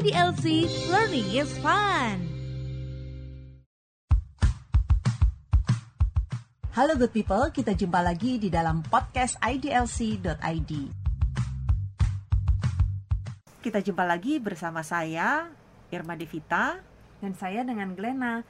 IDLC Learning is Fun. Halo good people, kita jumpa lagi di dalam podcast idlc.id. Kita jumpa lagi bersama saya, Irma Devita. dan saya dengan Glena.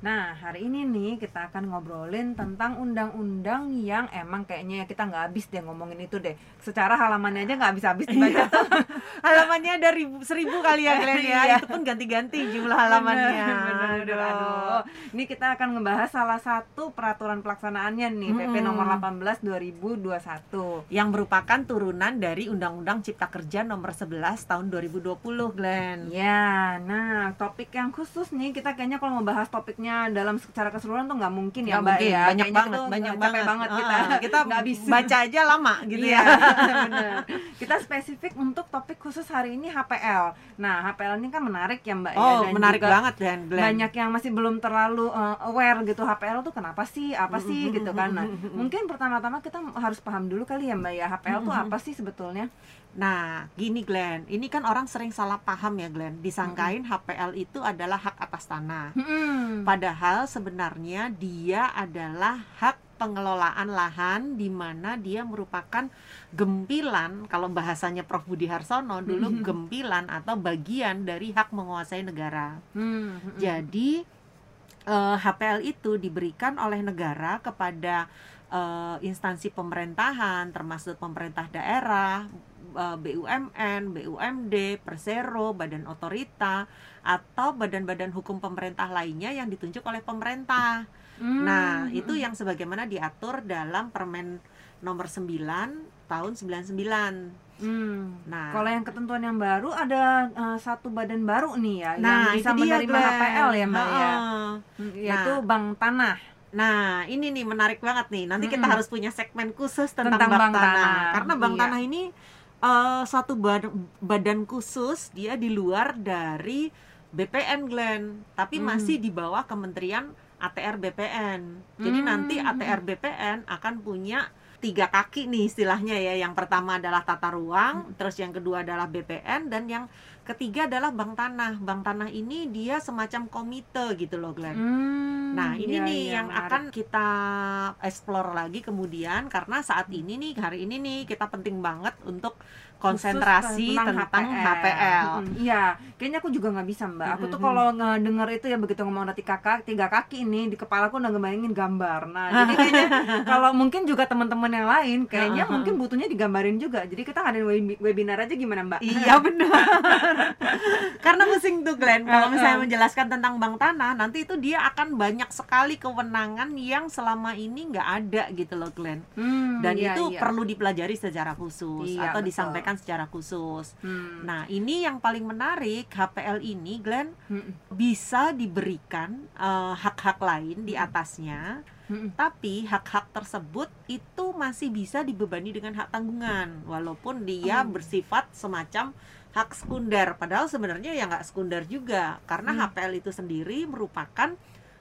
Nah, hari ini nih kita akan ngobrolin tentang undang-undang yang emang kayaknya kita nggak habis deh ngomongin itu deh. Secara halamannya aja nggak habis-habis dibaca tuh. Halamannya ada ribu, seribu kali ya Glenn ya, Iya. itu pun ganti-ganti jumlah halamannya. Bener, bener, Aduh. aduh. Ini kita akan ngebahas salah satu peraturan pelaksanaannya nih, PP Mm-mm. nomor 18 2021. Yang merupakan turunan dari Undang-Undang Cipta Kerja nomor 11 tahun 2020 Glenn. Ya, nah topik yang khusus nih kita kayaknya kalau mau bahas topiknya dalam secara keseluruhan tuh nggak mungkin ya Nggak Mbak mungkin, ya. banyak Kayaknya banget, itu banyak capek banget. banget kita. Ah, kita nggak bisa baca aja lama gitu Iya, ya. bener. Kita spesifik untuk topik khusus hari ini HPL. Nah, HPL ini kan menarik ya Mbak ya. Oh, dan menarik banget. Glenn. Banyak yang masih belum terlalu uh, aware gitu HPL tuh kenapa sih, apa sih gitu kan. Nah, mungkin pertama-tama kita harus paham dulu kali ya Mbak ya HPL tuh apa sih sebetulnya? Nah, gini Glenn, ini kan orang sering salah paham ya Glenn. Disangkain HPL itu adalah hak atas tanah. Hmm. Padahal sebenarnya dia adalah hak pengelolaan lahan di mana dia merupakan gempilan kalau bahasanya Prof Budi Harsono dulu gempilan atau bagian dari hak menguasai negara. Hmm, hmm, Jadi eh, HPL itu diberikan oleh negara kepada eh, instansi pemerintahan termasuk pemerintah daerah, BUMN, BUMD, Persero, Badan Otorita atau badan-badan hukum pemerintah lainnya yang ditunjuk oleh pemerintah. hmm, Nah, hmm, itu yang sebagaimana diatur dalam Permen nomor 9 tahun 99. hmm. Nah, Kalau yang ketentuan yang baru ada uh, satu badan baru nih ya nah yang bisa dia, menerima Glenn. HPL ya Mbak ya. Hmm, Yaitu Bank Tanah. Nah, ini nih menarik banget nih. Nanti kita Mm-mm. harus punya segmen khusus tentang, Tentang bank, bank tanah. tanah. Karena bank Iya. tanah ini eh, suatu bad- badan khusus, dia di luar dari BPN Glenn, tapi Hmm. masih di bawah Kementerian ATR BPN. Jadi Hmm. nanti ATR BPN akan punya tiga kaki nih istilahnya ya. Yang pertama adalah tata Hmm. ruang, terus yang kedua adalah BPN dan yang ketiga adalah bank tanah. Bank tanah ini dia semacam komite gitu loh Glenn. Hmm, Nah, ini iya, nih iya, yang menarik. akan kita explore lagi kemudian karena saat Hmm. ini nih hari ini nih kita penting banget untuk konsentrasi Khusus tentang, HPL. Mm, Iya, kayaknya aku juga nggak bisa mbak. Aku tuh Mm-mm. kalau ngedenger itu ya begitu ngomong ada tiga kaki, tiga kaki ini di kepala aku udah ngebayangin gambar. Nah, jadi kayaknya kalau mungkin juga teman-teman yang lain, kayaknya mungkin butuhnya digambarin juga. Jadi kita ngadain webi- webinar aja gimana mbak? Iya benar. Karena pusing tuh Glenn. Kalau misalnya menjelaskan tentang bank tanah, nanti itu dia akan banyak sekali kewenangan yang selama ini nggak ada gitu loh Glenn. Hmm, Dan iya, itu iya. perlu dipelajari secara khusus Iya, atau betul. disampaikan secara khusus. Hmm. Nah, ini yang paling menarik HPL ini Glenn Hmm, bisa diberikan eh, hak-hak lain di atasnya, hmm, tapi hak-hak tersebut itu masih bisa dibebani dengan hak tanggungan, walaupun dia Hmm. bersifat semacam hak sekunder. Padahal sebenarnya ya nggak sekunder juga, karena Hmm. HPL itu sendiri merupakan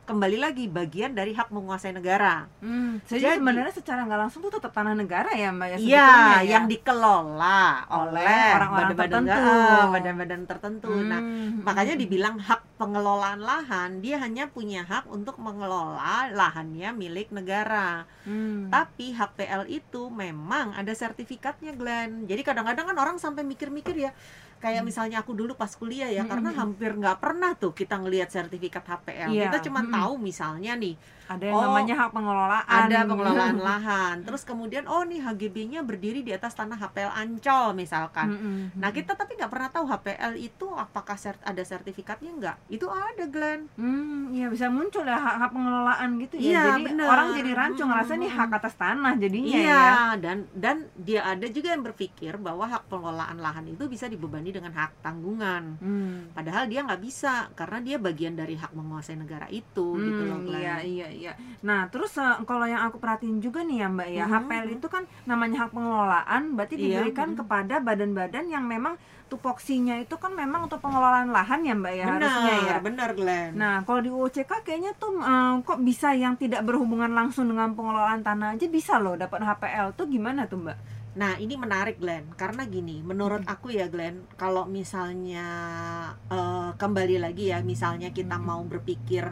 kembali lagi bagian dari hak menguasai negara. hmm. Jadi, Jadi- sebenarnya secara nggak langsung tuh tetap tanah negara ya mbak ya? Iya, sebetulnya ya? yang dikelola oleh orang-orang badan-badan tertentu. ah, badan-badan tertentu. Nah, Hmm, Makanya hmm. dibilang hak pengelolaan lahan, dia hanya punya hak untuk mengelola lahannya milik negara. Hmm. Tapi HPL itu memang ada sertifikatnya, Glenn. Jadi kadang-kadang kan orang sampai mikir-mikir ya, kayak misalnya aku dulu pas kuliah ya, Hmm, karena hampir nggak pernah tuh kita ngelihat sertifikat HPL. Iya, Kita cuma hmm. tahu misalnya nih, ada yang Oh, namanya hak pengelolaan ada pengelolaan lahan. Terus kemudian oh nih HGB-nya berdiri di atas tanah HPL Ancol misalkan. Mm-mm. Nah kita tapi nggak pernah tahu HPL itu apakah sert- ada sertifikatnya nggak? Itu ada Glenn. Hmm, iya bisa muncul ya hak, hak pengelolaan gitu ya. Iya, jadi bener. orang jadi rancu ngerasa nih Mm-mm. hak atas tanah jadinya Iya ya. dan dan dia ada juga yang berpikir bahwa hak pengelolaan lahan itu bisa dibebani dengan hak tanggungan. Hmm. Padahal dia nggak bisa karena dia bagian dari hak menguasai negara itu gitu loh Hmm, Glenn. iya iya iya. Nah, terus eh, kalau yang aku perhatiin juga nih ya, Mbak ya, Mhm. HPL itu kan namanya hak pengelolaan berarti Iya, diberikan mhm. kepada badan-badan yang memang tupoksinya itu kan memang untuk pengelolaan lahan ya, Mbak ya, harusnya ya. Benar, benar Glenn. Nah, kalau di UOCK kayaknya tuh eh, kok bisa yang tidak berhubungan langsung dengan pengelolaan tanah aja bisa loh dapat HPL tuh gimana tuh, Mbak? Nah, ini menarik Glenn, karena gini, menurut Mm-mm. aku ya Glenn, kalau misalnya eh, kembali lagi ya, misalnya kita Mm-mm. mau berpikir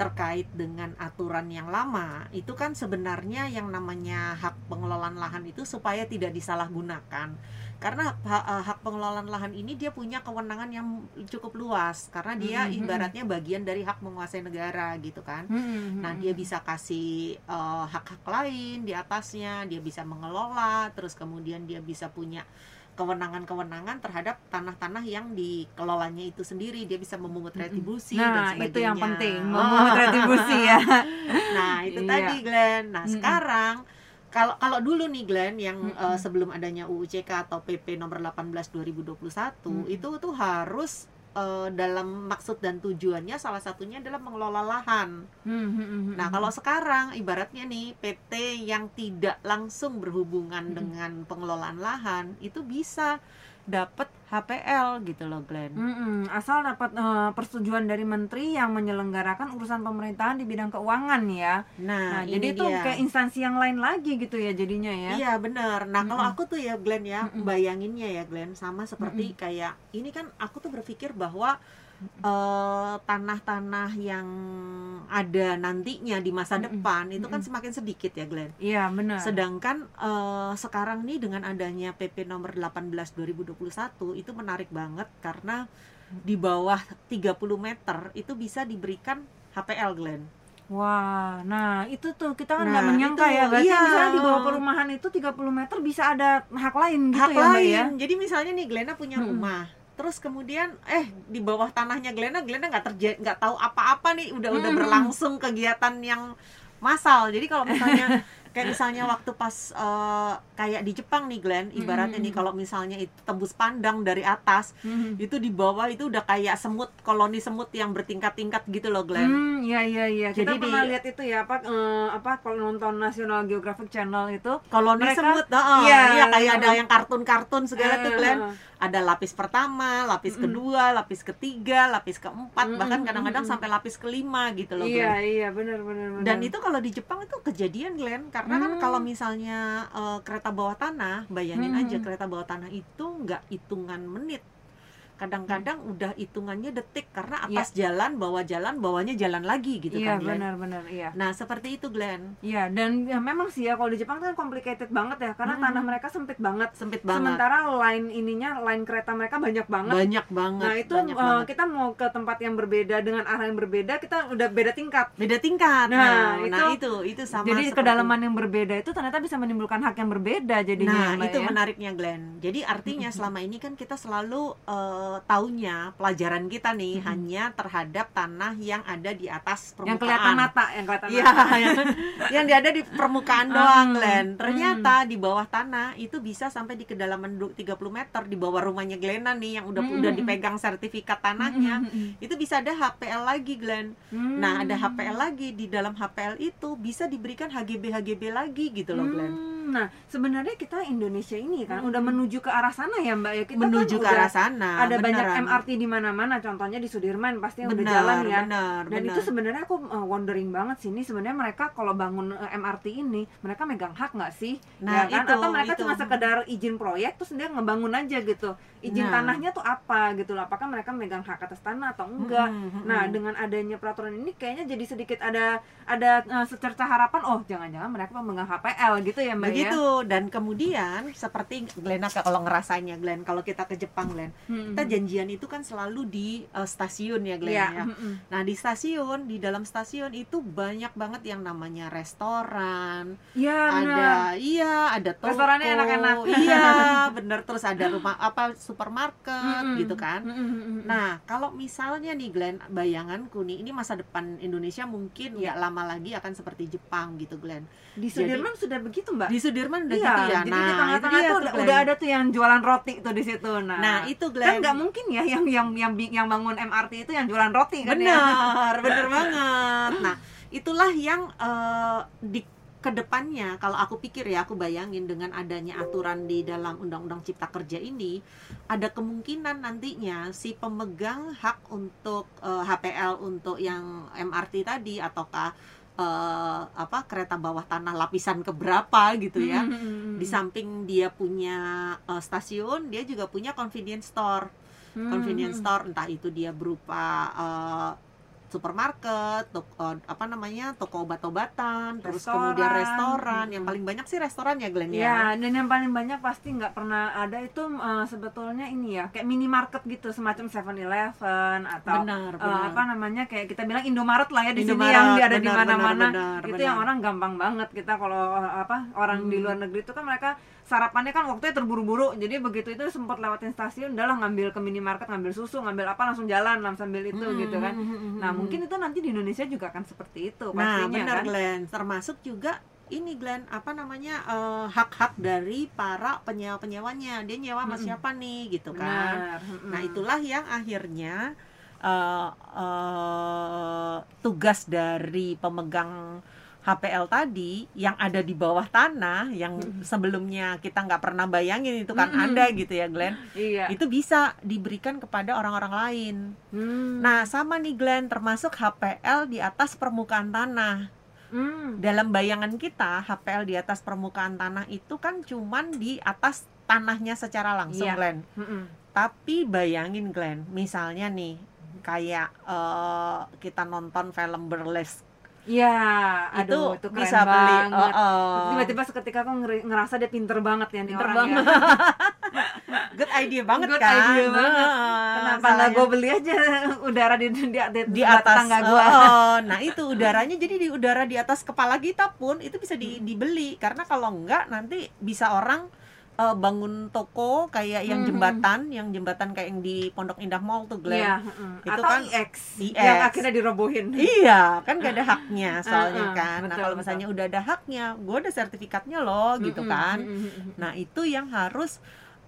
terkait dengan aturan yang lama, itu kan sebenarnya yang namanya hak pengelolaan lahan itu supaya tidak disalahgunakan. Karena eh, hak pengelolaan lahan ini dia punya kewenangan yang cukup luas, karena dia Mm-mm. ibaratnya bagian dari hak menguasai negara gitu kan. Mm-mm. Nah, dia bisa kasih eh, hak-hak lain di atasnya, dia bisa mengelola, terus kemudian dia bisa punya kewenangan-kewenangan terhadap tanah-tanah yang dikelolanya itu sendiri. Dia bisa memungut retribusi dan Nah, sebagainya. itu yang penting, Oh. memungut retribusi ya. Nah, itu Iya. tadi Glenn. Nah, Mm-mm. sekarang kalau kalau dulu nih Glenn yang Mm-mm. eh, sebelum adanya UUCK atau PP nomor 18 2021 Mm-mm. itu tuh harus eh, dalam maksud dan tujuannya salah satunya adalah mengelola lahan. Hmm, Nah, kalau sekarang ibaratnya nih PT yang tidak langsung berhubungan dengan pengelolaan lahan itu bisa dapat HPL gitu loh, Glenn. Mm-mm, asal dapat eh, persetujuan dari menteri yang menyelenggarakan urusan pemerintahan di bidang keuangan ya. Nah, Nah, ini jadi itu dia. kayak instansi yang lain lagi gitu ya jadinya ya. Iya benar. Nah kalau Mm-mm. aku tuh ya Glenn ya Mm-mm. bayanginnya ya Glenn sama seperti kayak ini kan aku tuh berpikir bahwa eh, tanah-tanah yang ada nantinya di masa Mm-mm. depan itu kan semakin sedikit ya Glenn. Iya benar. Sedangkan eh, sekarang nih dengan adanya PP nomor 18 2021 itu menarik banget karena di bawah 30 meter itu bisa diberikan HPL Glenn. Wah, nah itu tuh kita kan Nah, nggak menyangka itu, ya. Berarti iya. misalnya di bawah perumahan itu 30 meter bisa ada hak lain gitu hak ya, Mbak lain. ya. Jadi misalnya nih Glena punya Mm-mm. rumah, terus kemudian eh di bawah tanahnya Glena, Glena nggak terjadi nggak tahu apa-apa nih, udah udah Mm-mm. berlangsung kegiatan yang massal. Jadi kalau misalnya kayak misalnya waktu pas eh, kayak di Jepang nih Glenn, ibaratnya nih Mm-mm. kalau misalnya itu tembus pandang dari atas, Hmm. itu di bawah itu udah kayak semut koloni semut yang bertingkat-tingkat gitu loh Glenn. Hmm, iya iya iya. Kita Jadi pernah di- lihat itu ya apa eh, apa kalau nonton National Geographic Channel itu Koloni Mereka- semut, heeh. iya, iya kayak ada yang kartun-kartun segala tuh eh, Glenn. ada lapis pertama, lapis Mm-mm. kedua, lapis ketiga, lapis keempat, bahkan kadang-kadang sampai lapis kelima gitu loh, Iya Glenn. iya benar benar benar. Dan itu kalau di Jepang itu kejadian, Glenn, karena kan Hmm. kalau misalnya eh, kereta bawah tanah, bayangin Hmm. aja kereta bawah tanah itu nggak hitungan menit. Kadang-kadang udah hitungannya detik karena atas jalan, bawah jalan, bawahnya jalan lagi gitu iya kan, Glenn. benar benar iya. Nah, seperti itu, Glenn. Iya dan ya, memang sih ya kalau di Jepang kan complicated banget ya karena Hmm. tanah mereka sempit banget. Sempit banget. Sementara line ininya line kereta mereka banyak banget. banyak banget. Nah itu banyak eh, banget. kita mau ke tempat yang berbeda dengan arah yang berbeda kita udah beda tingkat. beda tingkat. Nah, Nah, nah, itu- itu itu sama Jadi seperti- kedalaman yang berbeda itu ternyata bisa menimbulkan hak yang berbeda jadinya. Nah, itu ya. menariknya Glenn. Jadi artinya selama ini kan kita selalu eh, taunya pelajaran kita nih Mhm. hanya terhadap tanah yang ada di atas permukaan. yang kelihatan mata, yang kelihatan Iya, mata. yang, yang dia ada di permukaan doang, Hmm, Glenn. Ternyata di bawah tanah itu bisa sampai di kedalaman du- 30 meter di bawah rumahnya Glenna nih yang udah Hmm, udah hmm, dipegang sertifikat tanahnya. Mm, mm, mm, Itu bisa ada HPL lagi, Glenn. mm. Nah, ada HPL lagi di dalam HPL itu bisa diberikan HGB HGB lagi gitu loh, Glenn. Hmm, Nah, sebenarnya kita Indonesia ini kan Hmm. udah menuju ke arah sana ya, Mbak ya. Kita Menuju kan ke arah sana. ada banyak beneran. MRT di mana-mana, contohnya di Sudirman pasti yang udah jalan ya. benar, Dan benar. itu sebenarnya aku uh, wondering banget sih ini sebenarnya mereka kalau bangun uh, MRT ini mereka megang hak nggak sih? Nah, ya kan? itu, Atau mereka itu. cuma sekedar izin proyek terus dia ngebangun aja gitu. Izin Nah. tanahnya tuh apa gitu loh. Apakah mereka megang hak atas tanah atau enggak? Mm-mm, Nah, mm-mm. dengan adanya peraturan ini kayaknya jadi sedikit ada ada uh, secerca harapan oh jangan-jangan mereka memegang HPL gitu ya, Mbak ya. begitu dan kemudian seperti Glenna kalau ngerasanya Glenn kalau kita ke Jepang Glenn Hmm. kita janjian itu kan selalu di uh, stasiun ya Glenn Iya, ya mm-mm. nah di stasiun di dalam stasiun itu banyak banget yang namanya restoran benar. ada iya ada toko Restorannya enak-enak. iya bener terus ada rumah apa supermarket Mm-mm. gitu kan mm-mm. Nah, kalau misalnya nih Glenn, bayanganku nih, ini masa depan Indonesia mungkin nggak lama lagi akan seperti Jepang gitu Glenn. di Sudirman sudah begitu, Mbak. Di Sudirman udah iya, gitu ya. jadi nah, di tengah-tengah tuh tuh, udah, ada tuh yang jualan roti tuh di situ. Nah, Nah, itu kan Glenn. nggak mungkin ya yang yang yang yang bangun MRT itu yang jualan roti kan ya. bener, bener banget. Nah, itulah yang eh, di ke depannya kalau aku pikir ya aku bayangin dengan adanya aturan di dalam undang-undang cipta kerja ini ada kemungkinan nantinya si pemegang hak untuk eh, HPL untuk yang MRT tadi ataukah eh, apa kereta bawah tanah lapisan keberapa gitu ya. Hmm. Di samping dia punya eh, stasiun, dia juga punya convenience store. Hmm. Convenience store entah itu dia berupa eh, supermarket, toko, eh, apa namanya toko obat-obatan, terus kemudian restoran. Yang paling banyak sih restoran ya Glenn ya. Ya, dan yang paling banyak pasti nggak pernah ada itu eh, sebetulnya ini ya, kayak minimarket gitu, semacam 7-Eleven atau Benar, eh, benar. apa namanya kayak kita bilang Indomaret lah ya di sini Indomaret, yang di- ada di mana-mana. Itu benar. yang orang gampang banget kita kalau apa orang di Hmm. luar negeri itu kan mereka sarapannya kan waktunya terburu-buru. Jadi begitu itu sempat lewatin stasiun, udahlah ngambil ke minimarket, ngambil susu, ngambil apa langsung jalan lah sambil itu Hmm, gitu kan. hmm, hmm, hmm, Nah, hmm. mungkin itu nanti di Indonesia juga akan seperti itu Nah, pastinya benar kan. Glenn. Termasuk juga ini Glenn, apa namanya eh, hak-hak dari para penyewa-penyewanya. Dia nyewa sama Mm-mm. siapa nih, gitu kan? Benar. mm-mm. Nah, itulah yang akhirnya eh, eh, tugas dari pemegang HPL tadi yang ada di bawah tanah, yang sebelumnya kita nggak pernah bayangin itu kan Mm-mm. ada gitu ya Glenn. Iya. Itu bisa diberikan kepada orang-orang lain. Hmm. Nah, sama nih Glenn, termasuk HPL di atas permukaan tanah. Hmm. dalam bayangan kita HPL di atas permukaan tanah itu kan cuman di atas tanahnya secara langsung Iya. Glenn Mm-mm. tapi bayangin Glenn misalnya nih kayak eh, kita nonton film burlesque Iya, itu, aduh, itu, keren bisa beli banget. oh, oh. Tiba-tiba seketika aku ngerasa dia pinter banget ya nih Pinter orang banget. ya. good idea banget Good kan idea banget. Kenapa nggak gue beli aja udara di di, di, di atas tangga gue? oh, oh. nah itu udaranya jadi di udara di atas kepala kita pun itu bisa Hmm. di- dibeli karena kalau enggak nanti bisa orang eh, bangun toko kayak yang Mhm. jembatan yang jembatan kayak yang di Pondok Indah Mall tuh Glenn Iya, mm. Itu atau kan IX, IX. yang akhirnya dirobohin. Iya, kan gak ada haknya soalnya Uh-uh, kan. Nah, kalau betul. misalnya udah ada haknya, gue ada sertifikatnya loh, gitu Mm-mm, kan. mm-mm. Nah, itu yang harus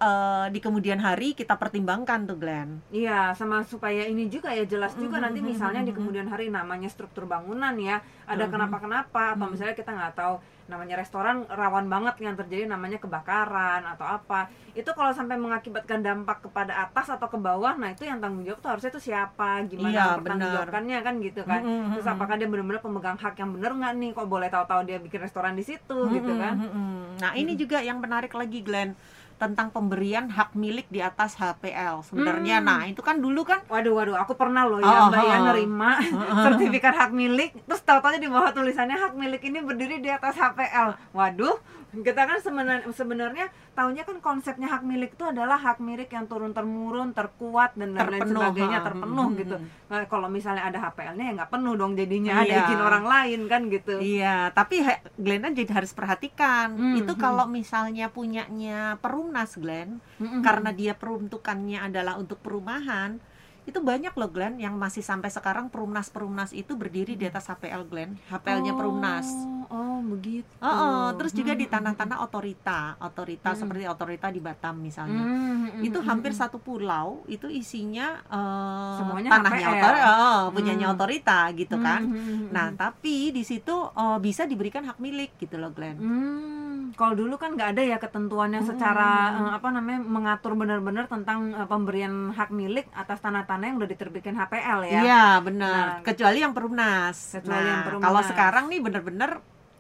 eh, di kemudian hari kita pertimbangkan tuh, Glenn. Iya, sama supaya ini juga ya jelas juga Mhm, nanti mhm, misalnya di mhm. kemudian hari namanya struktur bangunan ya, ada kenapa-kenapa atau Mhm. misalnya kita nggak tahu namanya restoran rawan banget yang terjadi namanya kebakaran atau apa. Itu kalau sampai mengakibatkan dampak kepada atas atau ke bawah, nah itu yang tanggung jawab tuh harusnya itu siapa, gimana Iya, pertanggungjawabannya kan gitu kan. Mm-mm, Terus mm-mm. apakah dia benar-benar pemegang hak yang benar nggak nih? Kok boleh tahu-tahu dia bikin restoran di situ gitu Mm-mm, kan? mm-mm. Nah, ini juga yang menarik lagi, Glenn, tentang pemberian hak milik di atas HPL. Sebenarnya, Hmm. nah itu kan dulu kan Waduh, waduh, aku pernah loh Oh, ya oh, Mbak ya oh. nerima sertifikat hak milik, terus tahu-tahu di bawah tulisannya hak milik ini berdiri di atas HPL. Waduh, kita kan sebenar- sebenarnya tahunya kan konsepnya hak milik itu adalah hak milik yang turun temurun, terkuat dan lain-lain sebagainya ha. terpenuh Hmm, gitu. hmm. Nah, kalau misalnya ada HPL-nya ya nggak penuh dong jadinya ada Iya. izin orang lain kan gitu. Iya, tapi Glenn jadi harus perhatikan. Hmm, itu hmm. kalau misalnya punyanya Perumnas, Glenn, Mm-mm. karena dia peruntukannya adalah untuk perumahan itu banyak loh Glenn yang masih sampai sekarang perumnas-perumnas itu berdiri di atas HPL Glenn HPL-nya perumnas Oh, oh begitu. Oh, oh, terus juga di tanah-tanah otorita otorita Hmm. seperti otorita di Batam misalnya Hmm, itu hampir satu pulau itu isinya eh, Semuanya tanahnya HPL. otor- oh, punyanya Hmm. otorita gitu kan Hmm, nah tapi di situ eh, bisa diberikan hak milik gitu loh Glenn Hmm, kalau dulu kan nggak ada ya ketentuan yang Hmm. secara eh, apa namanya mengatur benar-benar tentang eh, pemberian hak milik atas tanah-tanah yang udah diterbitkan HPL ya. Iya benar. Nah, kecuali yang perumnas. Kecuali yang Nah, perumnas. Kalau sekarang nih bener-bener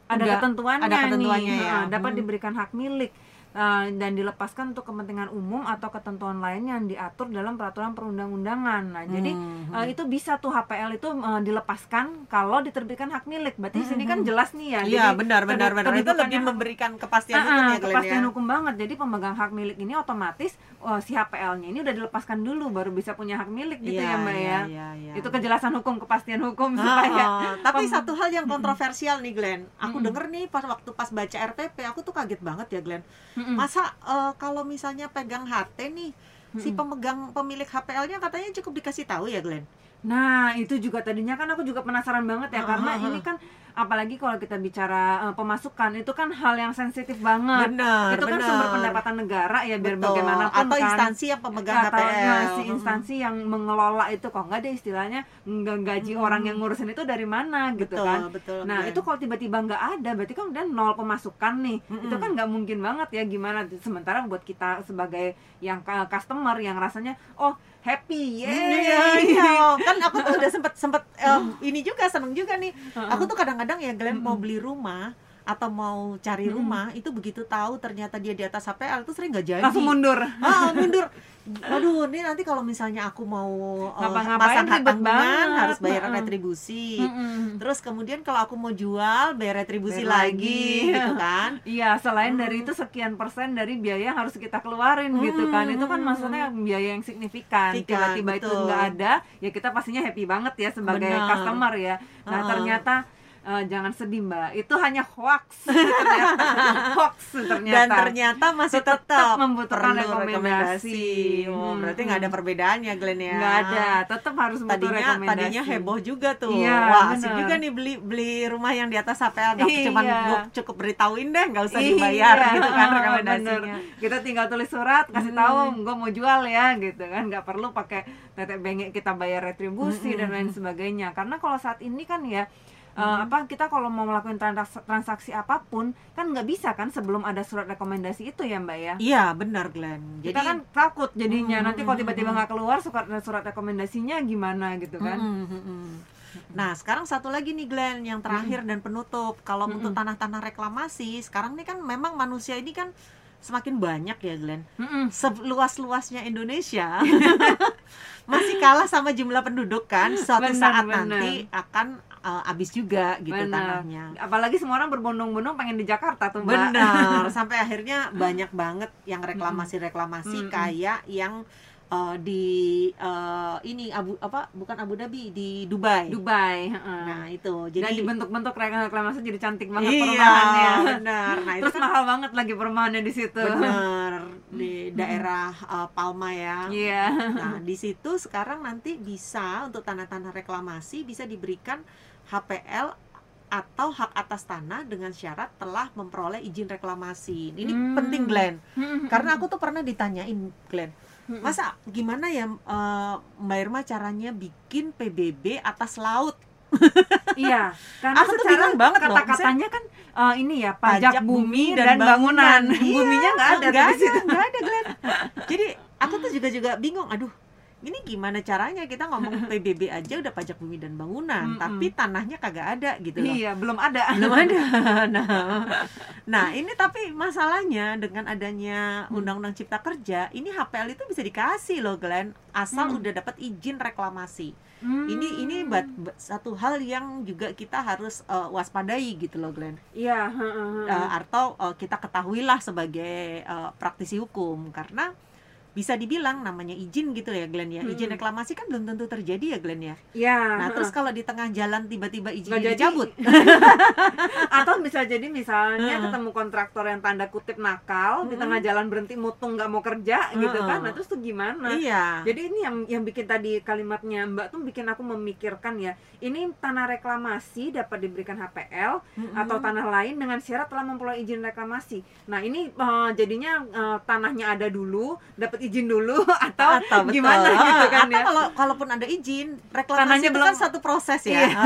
Ada udah ketentuannya, ada ketentuannya nih, ya. dapat Hmm. diberikan hak milik eh, dan dilepaskan untuk kepentingan umum atau ketentuan lainnya yang diatur dalam peraturan perundang-undangan. Nah, jadi Hmm, eh, itu bisa tuh HPL itu eh, dilepaskan kalau diterbitkan hak milik. Berarti di sini kan Hmm. jelas nih ya. Iya benar benar benar itu lebih memberikan kepastian Ah, hukum ya Glenn kepastian ya. hukum banget. Jadi pemegang hak milik ini otomatis oh, si HPL-nya ini udah dilepaskan dulu baru bisa punya hak milik gitu Iya, ya Mbak iya, ya. iya, iya. Itu kejelasan hukum, kepastian hukum Ah, supaya ah. tapi pem- satu hal yang kontroversial nih Glenn aku Mm-mm. denger nih pas waktu pas baca RPP aku tuh kaget banget ya Glenn Mm-mm. masa eh, kalau misalnya pegang HT nih si Mm-mm. pemegang pemilik HPL-nya katanya cukup dikasih tahu ya Glenn Nah, itu juga tadinya kan aku juga penasaran banget ya Ah, karena ah, ah. ini kan apalagi kalau kita bicara eh, pemasukan itu kan hal yang sensitif banget. benar itu kan sumber pendapatan negara ya biar Betul. bagaimanapun atau kan. instansi yang pemegang atau HPL nah, si instansi yang mengelola itu kok nggak ada istilahnya nggak gaji Hmm. orang yang ngurusin itu dari mana gitu betul kan betul Nah itu kalau tiba-tiba nggak ada, berarti kan udah nol pemasukan nih. Mm-mm. Itu kan nggak mungkin banget ya gimana. Sementara buat kita sebagai yang ka- customer yang rasanya oh happy, Hmm, yeay. Iya, iya. kan aku tuh udah sempet sempet em, ini juga seneng juga nih. Aku tuh kadang-kadang kadang-kadang ya Glenn mau beli rumah atau mau cari Mm-mm. rumah itu begitu tahu ternyata dia di atas HPL itu sering nggak jadi. langsung mundur ah mundur waduh ini nanti kalau misalnya aku mau uh, Ngapa-ngapain pasang ribet tanggungan banget. harus bayar retribusi Mm-mm. terus kemudian kalau aku mau jual bayar retribusi Bayar lagi, lagi. gitu kan Iya, selain Hmm. dari itu sekian persen dari biaya yang harus kita keluarin gitu kan. Itu kan Hmm. maksudnya biaya yang signifikan. Tiba-tiba itu nggak ada, ya kita pastinya happy banget ya sebagai Benar. customer ya. Nah, Heeh. ternyata eh, jangan sedih, Mbak. Itu hanya hoax ternyata. hoax ternyata. dan ternyata masih Tetap tetap membutuhkan perlu rekomendasi. Oh, Hmm, berarti nggak ada hmm. perbedaan ya Glenn ya nggak ada, tetap harus butuh tadinya rekomendasi. tadinya heboh juga tuh Iya, wah asik benar. juga nih beli beli rumah yang di atas HPL nggak Iya. cuma cukup beritahuin deh nggak usah Iya, dibayar gitu kan rekomendasinya bener. Kita tinggal tulis surat, kasih Hmm. tahu gue mau jual ya gitu kan, nggak perlu pakai tetek bengek kita bayar retribusi Hmm, dan hmm, lain hmm. sebagainya. Karena kalau saat ini kan ya eh, Hmm. apa kita kalau mau melakukan transaksi, transaksi apa pun kan nggak bisa kan sebelum ada surat rekomendasi itu ya mbak ya. iya benar Glenn jadi kita kan takut jadinya Hmm, nanti kalau hmm, tiba-tiba hmm. nggak keluar surat surat rekomendasinya gimana gitu kan. Mm-mm. Nah, sekarang satu lagi nih Glenn yang terakhir dan penutup. Kalau untuk Mm-mm. tanah-tanah reklamasi, sekarang nih kan memang manusia ini kan semakin banyak ya Glenn. Mm-mm. Seluas-luasnya Indonesia masih kalah sama jumlah penduduk kan. Suatu Benar, saat benar. nanti akan uh, habis juga gitu Benar. tanahnya. Apalagi semua orang berbondong-bondong pengen di Jakarta tuh mbak. Benar, sampai akhirnya banyak banget yang reklamasi-reklamasi Mm-mm. kayak yang uh, di uh, ini Abu apa bukan Abu Dhabi di Dubai. Dubai. heeh. Nah, itu. Jadi Jadi dibentuk-bentuk reklamasi jadi cantik banget iya, perumahannya. benar. Nah, itu Terus kan mahal banget lagi perumahannya di situ. benar di daerah uh, Palma ya. Iya. Nah, di situ sekarang nanti bisa untuk tanah-tanah reklamasi bisa diberikan HPL atau hak atas tanah dengan syarat telah memperoleh izin reklamasi. Ini Hmm. penting Glenn. Karena aku tuh pernah ditanyain Glenn, masa gimana ya eh, Mbak Irma caranya bikin PBB atas laut? iya, karena Aku tuh bingung banget loh, kata-katanya kan eh, ini ya pajak, bumi dan, bangunan. Iya, Buminya nggak ada nggak ada, nggak ada Glenn. Jadi aku tuh juga juga bingung. Aduh, ini gimana caranya kita ngomong PBB aja udah pajak bumi dan bangunan, Mm-mm. tapi tanahnya kagak ada gitu loh. Iya, belum ada. belum ada. Nah, nah ini tapi masalahnya dengan adanya Hmm. Undang-Undang Cipta Kerja, ini HPL itu bisa dikasih loh, Glenn, asal Hmm. udah dapat izin reklamasi. Hmm. Ini ini buat satu hal yang juga kita harus eh, waspadai gitu loh, Glenn. Iya, heeh, heeh. Eh, atau eh, kita ketahuilah sebagai eh, praktisi hukum karena bisa dibilang namanya izin gitu ya Glenn ya izin Hmm. reklamasi kan belum tentu terjadi ya Glenn ya Iya. nah terus kalau di tengah jalan tiba-tiba jadi. dicabut atau bisa jadi misalnya Heeh. ketemu kontraktor yang tanda kutip nakal di Mm-mm. tengah jalan berhenti mutung nggak mau kerja gitu kan nah terus tuh gimana iya Jadi ini yang yang bikin tadi kalimatnya Mbak tuh bikin aku memikirkan ya, ini tanah reklamasi dapat diberikan HPL Mm-mm. atau tanah lain dengan syarat telah memperoleh izin reklamasi. Nah, ini eh, jadinya eh, tanahnya ada dulu, dapat izin dulu atau, atau betul. gimana gitu kan atau ya. kalau kalaupun ada izin reklamasi Tanahnya itu belum- kan satu proses ya Iya,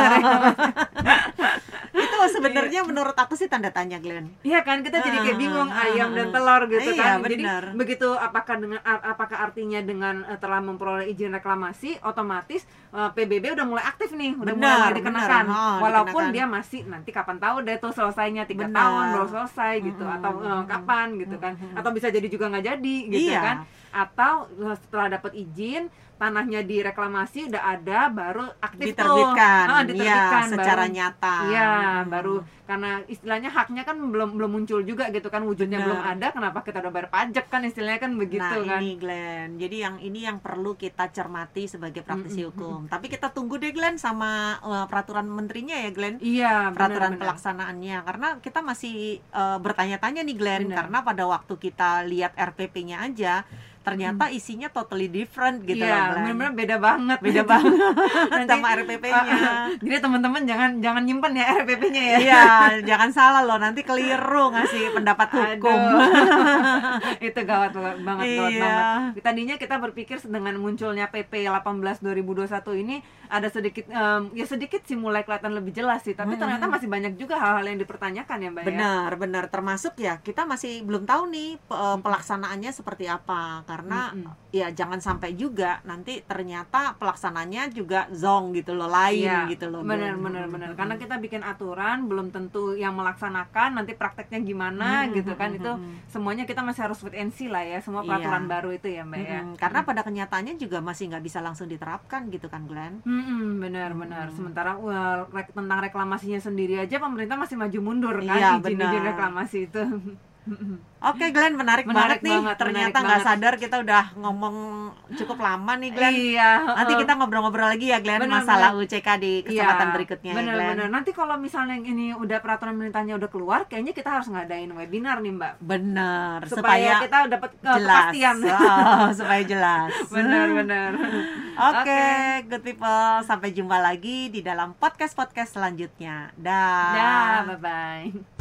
itu sebenarnya menurut aku sih tanda tanya Glenn Iya kan kita jadi kayak Ah, bingung ayam dan telur gitu Iya, kan. Jadi benar. begitu apakah dengan apakah artinya dengan eh, telah memperoleh izin reklamasi otomatis eh, PBB udah mulai aktif nih, udah Benar, mulai dikenakan. Oh, Walaupun dikenakan. dia masih nanti kapan tahu deh tuh selesainya tiga tahun baru selesai gitu Mm-mm, atau mm-mm, kapan gitu kan. Atau bisa jadi juga nggak jadi gitu iya kan. Atau setelah dapat izin tanahnya direklamasi udah ada baru aktif diterbitkan, tuh. Ah, diterbitkan iya, secara baru- nyata. Iya, Hmm. baru karena istilahnya haknya kan belum belum muncul juga gitu kan wujudnya Benar. belum ada kenapa kita udah bayar pajak kan istilahnya kan begitu nah kan. ini Glenn, jadi yang ini yang perlu kita cermati sebagai praktisi Mm, mm, hukum. Tapi kita tunggu deh Glenn sama uh, peraturan menterinya ya Glenn, Iya, peraturan benar-benar. pelaksanaannya. Karena kita masih uh, bertanya-tanya nih Glenn, Benar. karena pada waktu kita lihat RPP-nya aja, ternyata isinya totally different gitu Hmm. Iya, loh benar-benar beda banget. Beda banget Nanti- sama RPP-nya. Jadi teman-teman jangan jangan nyimpen ya RPP-nya ya. Iya, jangan salah loh, nanti keliru ngasih pendapat hukum. Itu gawat banget, gawat Iya. banget. Tadinya kita berpikir dengan munculnya PP 18 2021 ini ada sedikit em, ya sedikit sih mulai kelihatan lebih jelas sih, tapi Hmm. ternyata masih banyak juga hal-hal yang dipertanyakan ya, Mbak ya. Benar, benar. Termasuk ya kita masih belum tahu nih eh, pelaksanaannya seperti apa karena Mm-mm. ya jangan sampai juga nanti ternyata pelaksananya juga zong gitu loh lain Iya, gitu loh benar Glenn. benar karena kita bikin aturan belum tentu yang melaksanakan nanti prakteknya gimana Mm-mm, gitu kan itu semuanya kita masih harus wait and see lah ya semua Iya. peraturan baru itu ya mbak ya Mm-mm, karena pada kenyataannya juga masih nggak bisa langsung diterapkan gitu kan Glenn Mm-mm, benar benar Mm-mm. sementara wah, rek- tentang reklamasinya sendiri aja pemerintah masih maju mundur kan Iya, izin izin benar. reklamasi itu Oke Glenn menarik, Menarik banget nih. banget, ternyata nggak sadar kita udah ngomong cukup lama nih Glenn. Iya nanti kita ngobrol-ngobrol lagi ya Glenn Benar, masalah benar. UCK di kesempatan Iya, berikutnya ya benar Glenn. benar. Nanti kalau misalnya ini udah peraturan pemerintahnya udah keluar kayaknya kita harus ngadain webinar nih mbak. Benar supaya, supaya, kita dapat uh, jelas. kepastian. Oh, supaya jelas. Benar benar. Oke, good people, sampai jumpa lagi di dalam podcast-podcast selanjutnya. Dah. Dah, bye bye.